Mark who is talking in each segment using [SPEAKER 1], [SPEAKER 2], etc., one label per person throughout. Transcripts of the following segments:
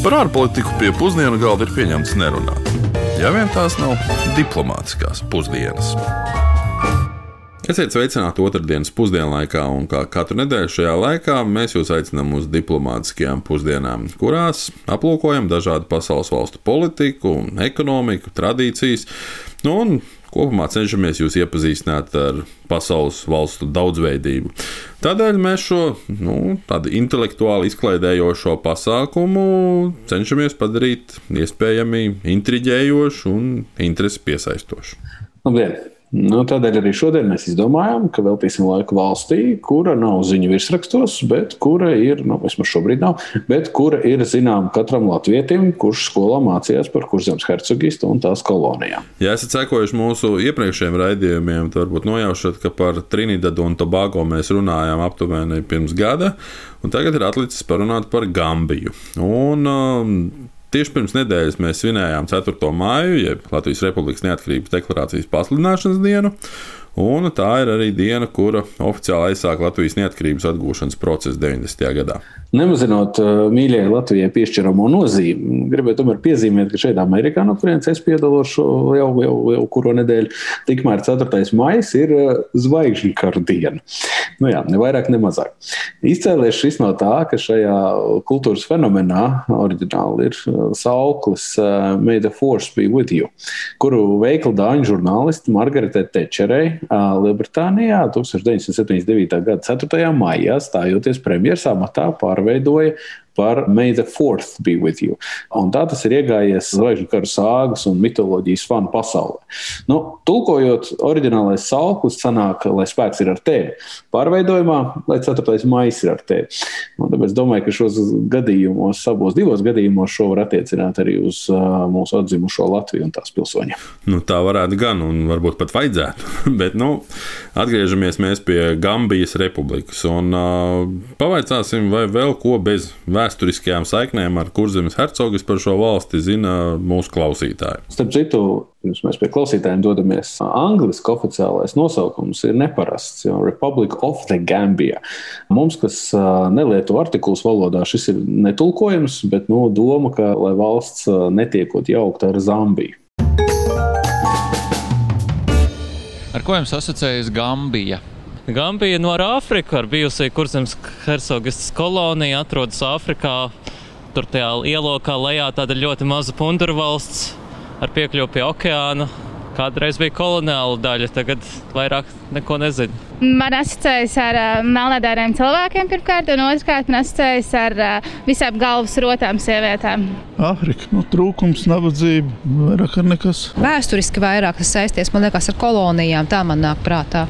[SPEAKER 1] Par ārpolitiku pie pusdienu galda ir pieņemts nerunāt. Ja vien tās nav diplomātiskās pusdienas. Esiet sveicināti otrdienas pusdienlaikā, un kā katru nedēļu šajā laikā mēs jūs aicinām uz diplomātiskajām pusdienām, kurās aplūkojam dažādu pasaules valstu politiku, ekonomiku, tradīcijas. Nu, un Kopumā cenšamies jūs iepazīstināt ar pasaules valstu daudzveidību. Tādēļ mēs šo nu, intelektuāli izklaidējošo pasākumu cenšamies padarīt iespējami intriģējošu un interesi piesaistošu.
[SPEAKER 2] Labdien! Nu, tādēļ arī šodien mēs izdomājām, ka veltīsim laiku valstī, kura nav ziņu virsrakstos, bet kura ir, nu, vismaz šobrīd nav, bet kura ir zināma katram latvietim, kurš skolā mācījās par kurzemes hercogistu un tās kolonijām.
[SPEAKER 1] Ja esat sekojuši mūsu iepriekšējiem raidījumiem, tad varbūt nojaušat, ka par Trinidadu un Tobago mēs runājām aptuveni pirms gada, un tagad ir atlicis parunāt par Gambiju. Un, um, Tieši pirms nedēļas mēs svinējām 4. māju, jeb Latvijas Republikas neatkarības deklarācijas pasludināšanas dienu. Un tā ir arī diena, kura oficiāli aizsāka Latvijas neatkarības atgūšanas procesu 90. gadā.
[SPEAKER 2] Nemazinot uh, mīļai Latvijai piešķiramo nozīmi, gribētu tomēr piezīmēt, ka šeit Amerikā, no kurienes es piedalos jau, jau, jau, kuru nedēļu, tikmēr 4. maija ir uh, zvaigžņu karu diena. Nu jā, ne vairāk, ne mazāk. Izcēlies šis no tā, ka šajā kultūras fenomenā oriģināli ir uh, sauklis May the Force be with you, kuru veikla dāņu žurnālisti Margarita Tečerei Lielbritānijā 1979. gada 4. maijā stājoties premjeras amatā pārveidoja par May the Fourth be with you. Un tā tas ir iegājies zvaigžņu kara sāgas un mitoloģijas fanu pasaulē. Nu, tulkojot, oriģinālais sauklis sanāk, lai spēks ir ar tevi. Pārveidojumā, lai 4. maija ir ar tevi. Un tāpēc domāju, ka šos gadījumos, abos divos gadījumos, šo var attiecināt arī uz uh, mūsu atzimušo Latviju un tās pilsoņiem.
[SPEAKER 1] Nu, tā varētu gan, un varbūt pat vajadzētu. Bet, nu, atgriežamies pie Gambijas republikas un uh, pavaicāsim, vai vēl ko bez vēsturiskajām saiknēm ar kurzemes hercogus par šo valsti zina mūsu klausītāji.
[SPEAKER 2] Starp citu, pirms mēs pie klausītājiem dodamies, angļuiski oficiālais nosaukums ir neparasts. Jo Republic of the Gambia. Mums, kas nelieto artikulus valodā, šis ir netulkojams, bet nu, doma, ka lai valsts netiekot jaukta ar Zambiju.
[SPEAKER 3] Ar ko jums asociējas Gambija?
[SPEAKER 4] Gambija no Āfrikas, ar bijusī kurzemes hercogistas kolonija, atrodas Āfrikā. Tur tajā ielokā lejā tāda ļoti maza pundura valsts ar piekļuvi pie okeāna. Kādreiz bija koloniāla daļa, tagad vairāk neko nezinu.
[SPEAKER 5] Man asociējas ar uh, melnādāriem cilvēkiem pirmkārt, un otrkārt man asociējas ar uh, visām galvas rotām sievietēm.
[SPEAKER 6] Āfrika, nu, trūkums, nabadzība, vairāk ar nekas.
[SPEAKER 7] Vēsturiski vairāk tas saisties, man liekas, ar kolonijām. Tā man nāk prātā.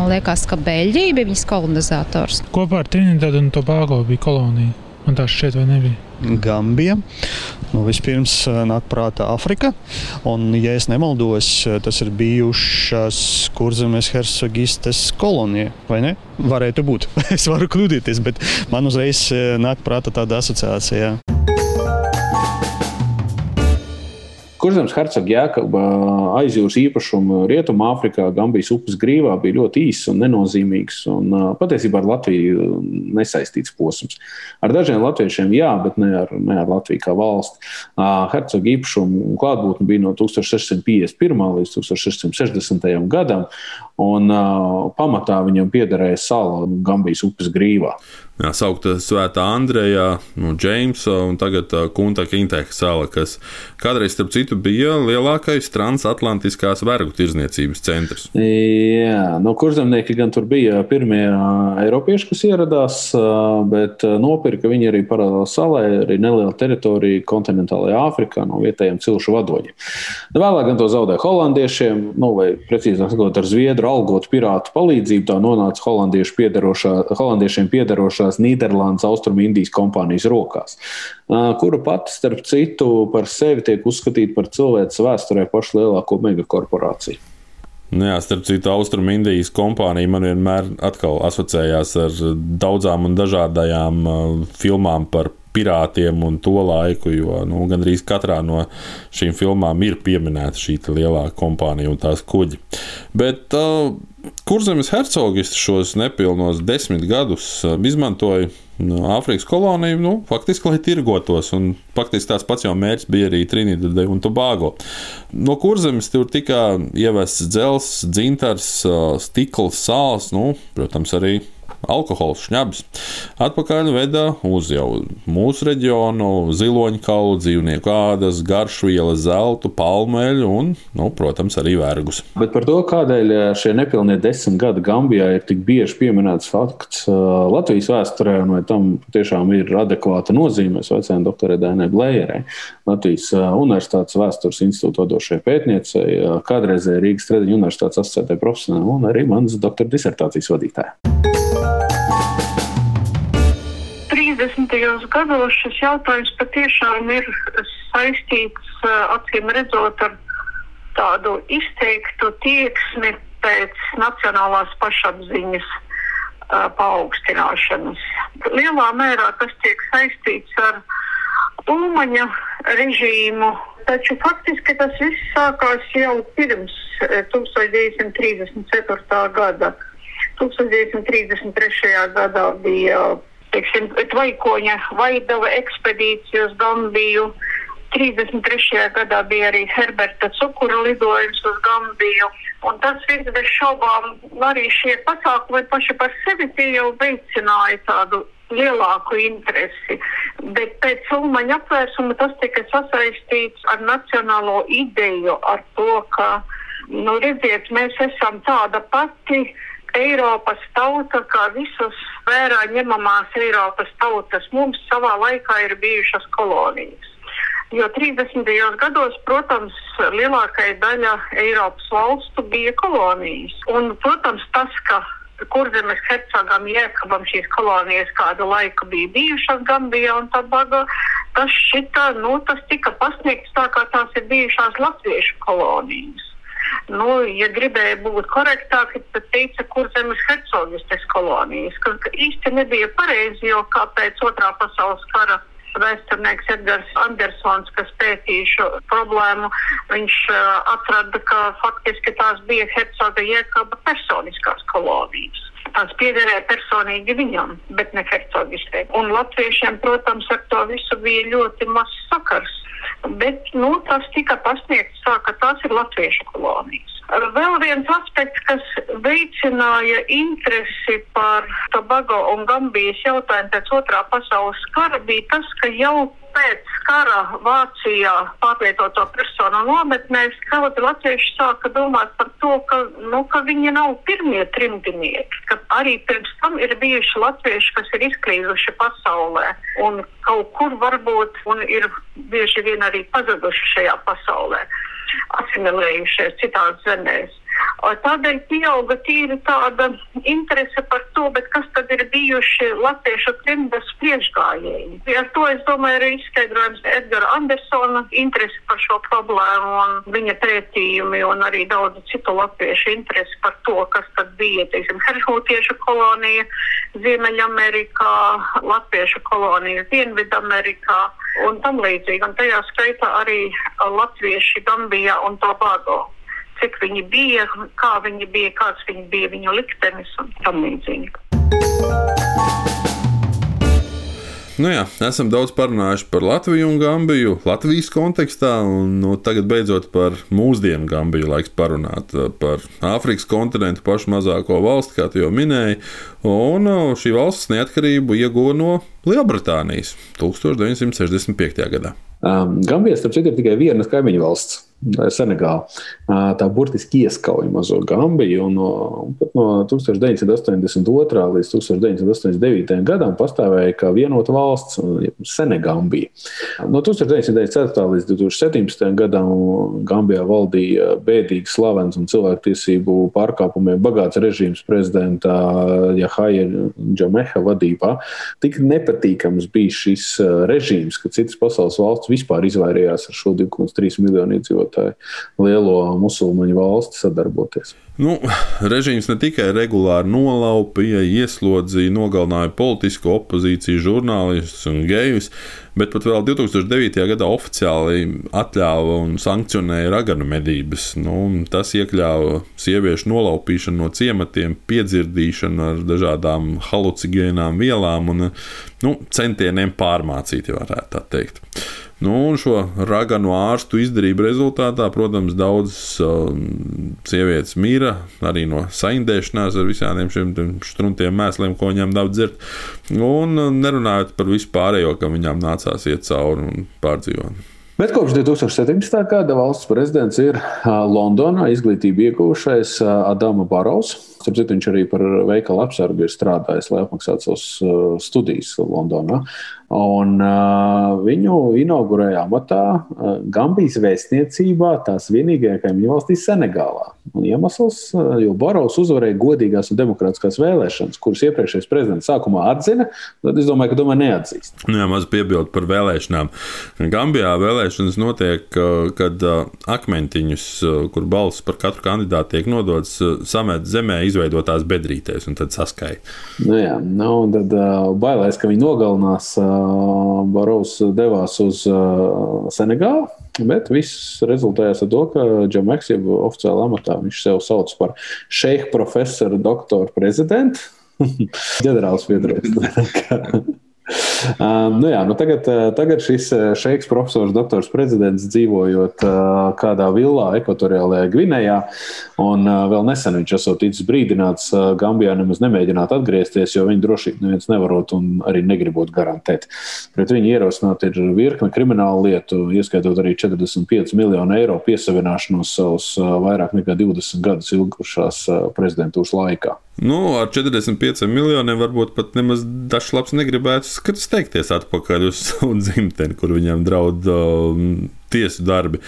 [SPEAKER 7] Man liekas, ka Beļģija bija viņas kolonizators.
[SPEAKER 6] Kopā ar Trinidadu un Tobago bija kolonija. Man tā šķiet, vai nebija?
[SPEAKER 8] Gambija. Nu, vispirms eh, nāk prātā Afrika. Un, ja es nemaldos, eh, tas ir bijušas kurzemes hercogistes kolonija, vai ne? Varētu būt. es varu kļūdīties, bet man uzreiz eh, nāk prātā tāda asociācija.
[SPEAKER 2] Kurzems hercogs Jēkabā aizjūras īpašumu Rietumāfrikā, Gambijas upes grīvā bija ļoti īss un nenozīmīgs. Un, patiesībā ar Latviju nesaistīts posms. Ar dažiem latviešiem jā, bet ne ar, ne ar Latviju kā valsti. Hercoga īpašumu klātbūtne bija no 1651. līdz 1660. gadam, un pamatā viņam piederēja sala Gambijas upes grīvā
[SPEAKER 1] jā, saukta Svētā Andreja, nu, Džeimsa un tagad uh, Kunta Kinteka sala, kas kādreiz, starp citu, bija lielākais transatlantiskās vergu tirzniecības centrs.
[SPEAKER 2] Jā, no kurzemnieki gan tur bija pirmie eiropieši, kas ieradās, bet nopirka viņi arī paralēli salai, arī neliela teritorija kontinentālajā Āfrikā no vietējiem cilšu vadoņiem. Nu, vēlāk gan to zaudēja holandiešiem, nu, vai precīzāk sakot, ar zviedru algotu pirātu palīdzību tā nonāca holandiešiem piederošā bijušās Nīderlandes Austrumīndijas kompānijas rokās, kura pati, starp citu, par sevi tiek uzskatīta par cilvēces vēsturē pašu lielāko megakorporāciju.
[SPEAKER 1] Nu jā, starp citu, Austrumīndijas kompānija man vienmēr asociējās ar daudzām un dažādajām filmām par pirātiem un to laiku, jo nu, gandrīz katrā no šīm filmām ir pieminēta šī lielā kompānija un tās kuģi. Bet uh, Kurzemes hercogisti šos nepilnos desmit gadus uh, izmantoja Āfrikas koloniju, nu, faktiski, lai tirgotos. Un faktiski tās pats jau mērķis bija arī Trinidad un Tobago. No kurzemes tur tika ievests dzelzs, dzintars, uh, stikls, sāls, nu, protams, arī alkohols, šņabs. Atpakaļ veda uz jau mūsu reģionu ziloņkaulu, dzīvnieku ādas, garšvielas, zeltu, palmeļu un, nu, protams, arī vergus.
[SPEAKER 2] Bet par to, kādēļ eh, šie nepilnie desmit gadi Gambijā ir tik bieži pieminēts fakts eh, Latvijas vēsturē, un vai tam tiešām ir adekvāta nozīme, mēs vecējām doktorai Dēnai Blējerai, Latvijas eh, Universitātes vēstures institūta vadošajai pētniecei, kādreizēji Rīgas Trediņu universitātes asociētai profesionāli un arī manas doktora disertācijas vadītājai.
[SPEAKER 9] 30. gados šis jautājums patiešām ir saistīts acīm redzot ar tādu izteiktu tieksmi pēc nacionālās pašapziņas paaugstināšanas. Lielā mērā tas tiek saistīts ar Ulmaņa režīmu, taču faktiski tas viss sākās jau pirms 1934. gada. 1933. gadā bija teiksim, Tvaikoņa Vaidava ekspedīcija uz Gambiju. 33. gadā bija arī Herberta cukura lidojums uz Gambiju. Un tas viss bez šaubām, arī šie pasākumi paši par sevi jau veicināja tādu lielāku interesi. Bet pēc Ulmaņa apvērsuma tas tika sasaistīts ar nacionālo ideju, ar to, ka, nu, redziet, mēs esam tāda pati Eiropas tauta, kā visas vērā ņemamās Eiropas tautas, mums savā laikā ir bijušas kolonijas. Jo 30. gados, protams, lielākā daļa Eiropas valstu bija kolonijas. Un, protams, tas, ka Kurzemes hercogam Jēkabam šīs kolonijas kādu laiku bija bijušas Gambijā un Tobago, tas, šita, nu, tas tika pasniegts tā, kā tās ir bijušās latviešu kolonijas. Nu, ja gribēja būt korektāki, tad teica, kur zemes hercogistes kolonijas, kas īsti nebija pareizi, jo kā pēc otrā pasaules kara vēsturnieks Edgars Andersons, kas pētīja šo problēmu, viņš uh, atrada, ka faktiski tās bija hercoga Jēkaba personiskās kolonijas. Tās piederēja personīgi viņam, bet ne hercogistē. Un latviešiem, protams, ar to visu bija ļoti maz sakars. Bet nu, tas tika pasniegts tā, ka tās ir latviešu kolonijas. Vēl viens aspekts, kas veicināja interesi par Tobago un Gambijas jautājumu pēc otrā pasaules kara, bija tas, ka jau pēc kara Vācijā pārvietoto personu nometnēs daudz latvieši sāka domāt par to, ka, nu, ka viņi nav pirmie trimdinieki, ka arī pirms tam ir bijuši latvieši, kas ir izklīduši pasaulē un kaut kur varbūt un ir bieži vien arī pazuduši šajā pasaulē asimilējušies citās zemēs. Tādēļ pieauga tīri tāda interese par to, kas tad ir bijuši latviešu trimdas priekšgājēji. Ar to, es domāju, ir izskaidrojums Edgara Andersona interesi par šo problēmu un viņa pētījumi un arī daudzu citu latviešu interesi par to, kas tad bija, teiksim, herhūtiešu kolonija Ziemeļamerikā, latviešu kolonija Dienvidamerikā un tam līdzīgi. Un tajā skaitā arī latvieši Gambijā un Tobago cik viņi bija, kā viņi bija, kāds viņi bija viņu liktenis un tam līdzīgi.
[SPEAKER 1] Nu jā, esam daudz parunājuši par Latviju un Gambiju, Latvijas kontekstā, un nu, tagad beidzot par mūsdienu Gambiju laiks parunāt par Āfrikas kontinentu pašu mazāko valsti, kā jau minēji. Un šī valsts neatkarību ieguva no Lielbritānijas 1965. gadā.
[SPEAKER 2] Um, Gambija, starp citu, ir tikai viena kaimiņu valsts. Senegāla. Tā burtiski ieskauja mazo Gambiju. No, no 1982. līdz 1989. gadam pastāvēja kā vienota valsts Senegambija. No 1994. līdz 2017. gadam Gambijā valdīja bēdīgi slavens un cilvēktiesību pārkāpumiem bagāts režīms prezidenta Jahaja Džameha vadībā. Tik nepatīkams bija šis režīms, ka citas pasaules valsts vispār izvairījās ar šo 2,3 miljonu iedzīvotāju lielo musulmaņu valsti sadarboties.
[SPEAKER 1] Nu, režīms ne tikai regulāri nolaupīja, ieslodzīja, nogalināja politisko opozīciju, žurnālistus un gejus, bet pat vēl 2009. gadā oficiāli atļāva un sankcionēja raganu medības. Nu, tas iekļāva sieviešu nolaupīšanu no ciematiem, piedzirdīšanu ar dažādām halucinogēnām vielām un nu, centieniem pārmācīt, ja varētu tā teikt. Nu, un šo raganu ārstu izdarību rezultātā, protams, daudzas uh, sievietes mīra arī no saindēšanās ar visādiem šiem struntiem mēsliem, ko viņām daudz dzert. Un uh, nerunājot par vispārējo, kam viņām nācās iet cauri un pārdzīvot.
[SPEAKER 2] Bet kopš 2017. gada valsts prezidents ir Londonā izglītību ieguvušais Adama Barovs. Citu, viņš arī par veikalu apsargu ir strādājis, lai apmaksātu savas studijas Londonā. Un, uh, viņu inaugurēja amatā uh, Gambijas vēstniecībā, tās vienīgajā kaimiņu valstī Senegālā. Un iemesls, uh, jo Barovs uzvarēja godīgās un demokrātiskās vēlēšanas, kuras iepriekšējais prezidents sākumā atzina, tad es domāju, ka tomēr neatzīst.
[SPEAKER 1] Nu, jā, maz piebildu par vēlēšanām. Gambijā vēlēšanas notiek, kad akmentiņus, kur balss par katru kandidātu tiek nodots, samet zemē izveidotās bedrītēs un tad saskaita.
[SPEAKER 2] Nu, jā, nu, tad uh, bailēs, ka viņi nogalinās. Uh, Barovs devās uz Senegālu. Bet viss rezultējās ar to, ka Džameks jau oficiāli amatā viņš sev sauc par šeiku profesoru, doktoru, prezidentu. ģenerālis Piedrēs. Um, nu jā, nu tagad, uh, tagad šis uh, šeiks, profesors, doktors, prezidents dzīvojot uh, kādā villā ekvatoriālajā Gvinējā. Un uh, vēl nesen viņš esot ticis brīdināts uh, Gambijā nemaz nemēģināt atgriezties, jo viņa drošību neviens nevarot un arī negribot garantēt. Pret viņu ierosināt ir virkne kriminālu lietu, ieskaitot arī 45 miljonu eiro piesavināšanos savus vairāk nekā 20 gadus ilgušās prezidentūras laikā.
[SPEAKER 1] Nu, ar 45 miljoniem varbūt pat nemaz dažs labs negribētu steigties atpakaļ uz savu dzimteni, kur viņam draud uh, tiesu darbi.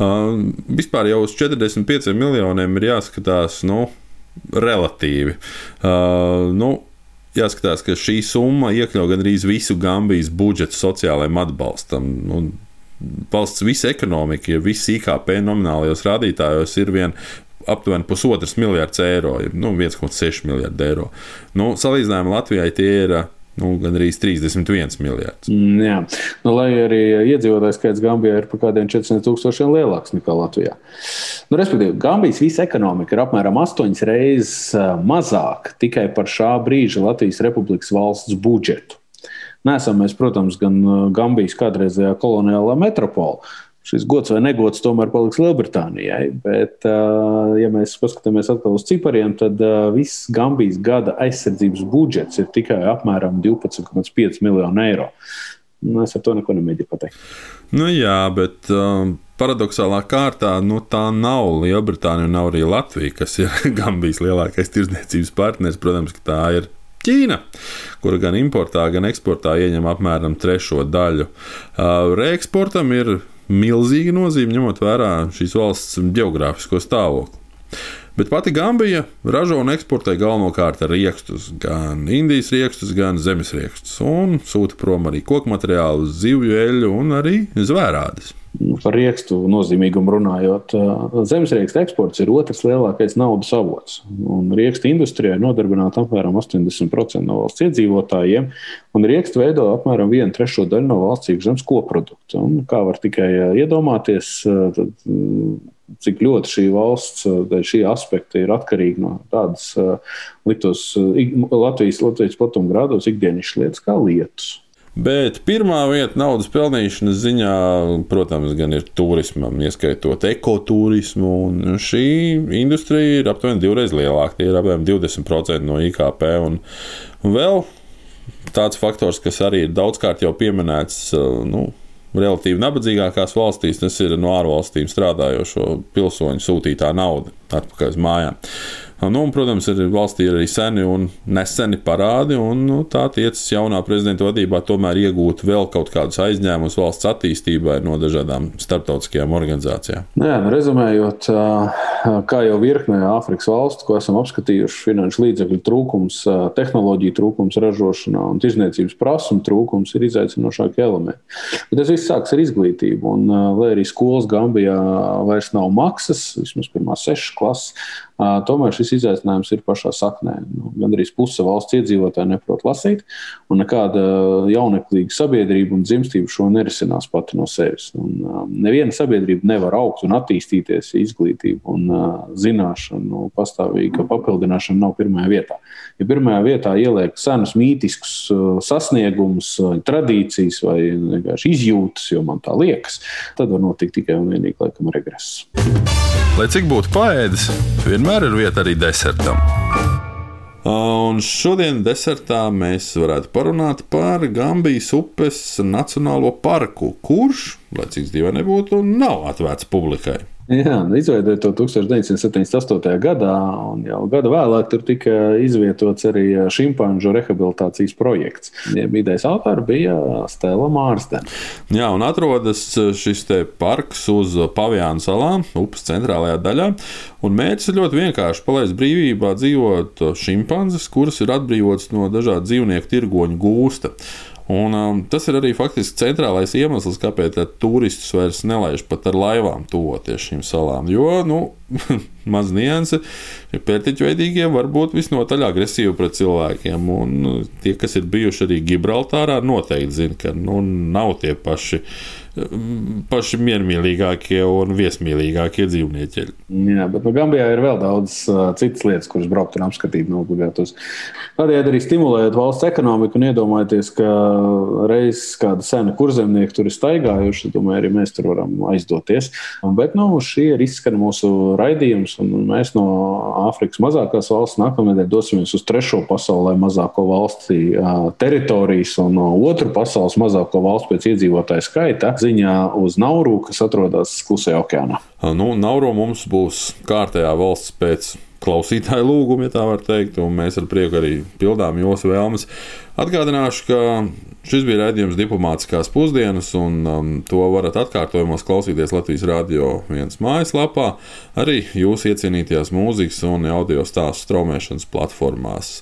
[SPEAKER 1] Uh, vispār jau uz 45 miljoniem ir jāskatās nu, relatīvi. Uh, nu, jāskatās, ka šī summa iekļauj gandrīz visu Gambijas budžetu sociālajiem atbalstam. Nu, valsts visa ekonomika, ja viss IKP nominālajos rādītājos ir vien aptuveni pusotras miljards eiro, nu, 1,6 miljardi eiro. Nu, salīdzinājumā Latvijai tie ir nu, gan arī 31 miljards.
[SPEAKER 2] Mm, jā, nu, lai arī iedzīvotāju skaits Gambijā ir par kādiem 400 tūkstošiem lielāks nekā Latvijā. Nu, respektīvi, Gambijas visa ekonomika ir apmēram 8 reizes mazāka tikai par šā brīža Latvijas Republikas valsts budžetu. Nesam mēs, protams, gan Gambijas kādreizējā koloniālā metropola, šis gods vai negods tomēr paliks Lielbritānijai. Bet, ja mēs paskatāmies atpakaļ uz cipariem, tad viss Gambijas gada aizsardzības budžets ir tikai apmēram 12,5 miljonu eiro. Nu, es ar to neko nemēģinu pateikt.
[SPEAKER 1] Nu, jā, bet um, paradoxālā kārtā nu, tā nav Lielbritānija un nav arī Latvija, kas ir Gambijas lielākais tirdzniecības partners. Protams, ka tā ir Ķīna, kura gan importā, gan eksportā ieņem apmēram trešo daļu. Uh, reeksportam ir milzīga nozīme, ņemot vērā šīs valsts geogrāfisko stāvokli. Bet pati Gambija ražo un eksportē galvenokārt rīkstus, gan Indijas rīkstus, gan zemes rīkstus, un sūta prom arī koku materiālu, zivju eļļu un arī zvērādes.
[SPEAKER 2] Par rīkstu nozīmīgumu runājot, zemesrieksta eksports ir otrs lielākais naudas avots. Rīkstu industrijai nodarbināta apmēram 80% no valsts iedzīvotājiem, un rīkstu veido apmēram vienu trešo daļu no valsts iekšzemes koprodukta. Un, kā var tikai iedomāties, tad cik ļoti šī valsts, šī aspekta ir atkarīga no tādas liktos Latvijas, Latvijas platuma grādos ikdienišķas lietas kā lietus.
[SPEAKER 1] Bet pirmā vieta naudas pelnīšanas ziņā, protams, gan ir turismam, ieskaitot ekoturismu. Šī industrija ir aptuveni divreiz lielāka, tie ir apmēram 20% no IKP. Un vēl tāds faktors, kas arī ir daudzkārt jau pieminēts, nu, relatīvi nabadzīgākās valstīs, tas ir no ārvalstīm strādājošo pilsoņu sūtītā nauda atpakaļ uz mājām. Nu, un, protams, ir valstī arī seni un neseni parādi, un nu, tā tiecas jaunā prezidenta vadībā tomēr iegūt vēl kaut kādus aizņēmumus valsts attīstībai no dažādām starptautiskajām organizācijām.
[SPEAKER 2] Jā, nu, rezumējot, kā jau virknē Āfrikas valstu, ko esam apskatījuši, finanšu līdzekļu trūkums, tehnoloģiju trūkums ražošanā un tirzniecības prasuma trūkums ir izaicinošākie elementi. Bet tas viss sāks ar izglītību, un lai arī skolas Gambijā vairs nav maksas, vismaz pirmās sešas klases, Tomēr šis izaicinājums ir pašā saknē. Nu, Gan arī puse valsts iedzīvotāji neprot lasīt, un nekāda jauneklīga sabiedrība un dzimstība šo nerisinās pati no sevis. Un, neviena sabiedrība nevar augt un attīstīties, ja izglītība un zināšanu pastāvīga papildināšana nav pirmajā vietā. Ja pirmajā vietā ieliek senus mītiskus sasniegumus, tradīcijas vai vienkārši izjūtas, jo man tā liekas, tad var notikt tikai un vienīgi laikam regress.
[SPEAKER 1] Lai cik būtu paēdis, vienmēr ir vieta arī desertam. Un šodien desertā mēs varētu parunāt par Gambijas upes Nacionālo parku, kurš, lai cik divi nebūtu, nav atvērts publikai.
[SPEAKER 2] Jā, izveidoja to 1978. gadā, un jau gadu vēlāk tur tika izvietots arī šimpanžu rehabilitācijas projekts. Idejas autori bija Stela Mārsdena.
[SPEAKER 1] Jā, un atrodas šis parks uz Pavijānu salām, upes centrālajā daļā. Un mērķis ir ļoti vienkārši palaist brīvībā dzīvot šimpanzes, kuras ir atbrīvotas no dažādu dzīvnieku tirgoņu gūsta. Un, um, tas ir arī faktiski centrālais iemesls, kāpēc turistus vairs nelaiž pat ar laivām tuvoties šīm salām. Jo, nu, maz nianse, ja pērtiķveidīgie var būt visnotaļ agresīvi pret cilvēkiem. Un tie, kas ir bijuši arī Gibraltārā, noteikti zina, ka nu, nav tie paši paši miermīlīgākie un viesmīlīgākie dzīvnieki.
[SPEAKER 2] Jā, bet nu, Gambijā ir vēl daudz uh, citas lietas, kuras braukt un apskatīt no obligātos. Tādējādi arī stimulējot valsts ekonomiku un iedomājieties, ka reizes kāda sena kurzemnieka tur ir staigājuši, domāju, arī mēs tur varam aizdoties. Bet nu, šī ir izskan mūsu raidījums, un mēs no Āfrikas mazākās valsts nākamnedēļ dosimies uz trešo pasaulē mazāko valsti teritorijas un otru pasaules mazāko valstu pēc iedzīvotāju skaita ziņā uz Nauru, kas atrodas Klusajā okeānā.
[SPEAKER 1] Nu, Nauru mums būs kārtējā valsts pēc klausītāju lūgumu, ja tā var teikt, un mēs ar prieku arī pildām jūsu vēlmes. Atgādināšu, ka šis bija raidījums diplomātiskās pusdienas, un um, to varat atkārtojumos klausīties Latvijas Rādio viens mājaslapā, arī jūsu iecienītajās mūzikas un audio stāstu straumēšanas platformās.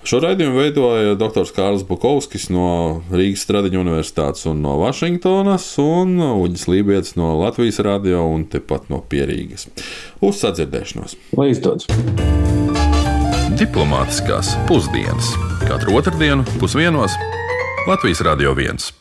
[SPEAKER 1] Šo raidījumu veidoja dr. Kārls Bukovskis no Rīgas Stradiņa Universitātes un no Vašingtonas, un Uģis Lībijams no Latvijas radio un tepat no Pierīgas. Uz sadzirdēšanos!
[SPEAKER 2] Lai izdodas!
[SPEAKER 1] Diplomātiskās pusdienas katru otrdienu pusdienos Latvijas Radio 1.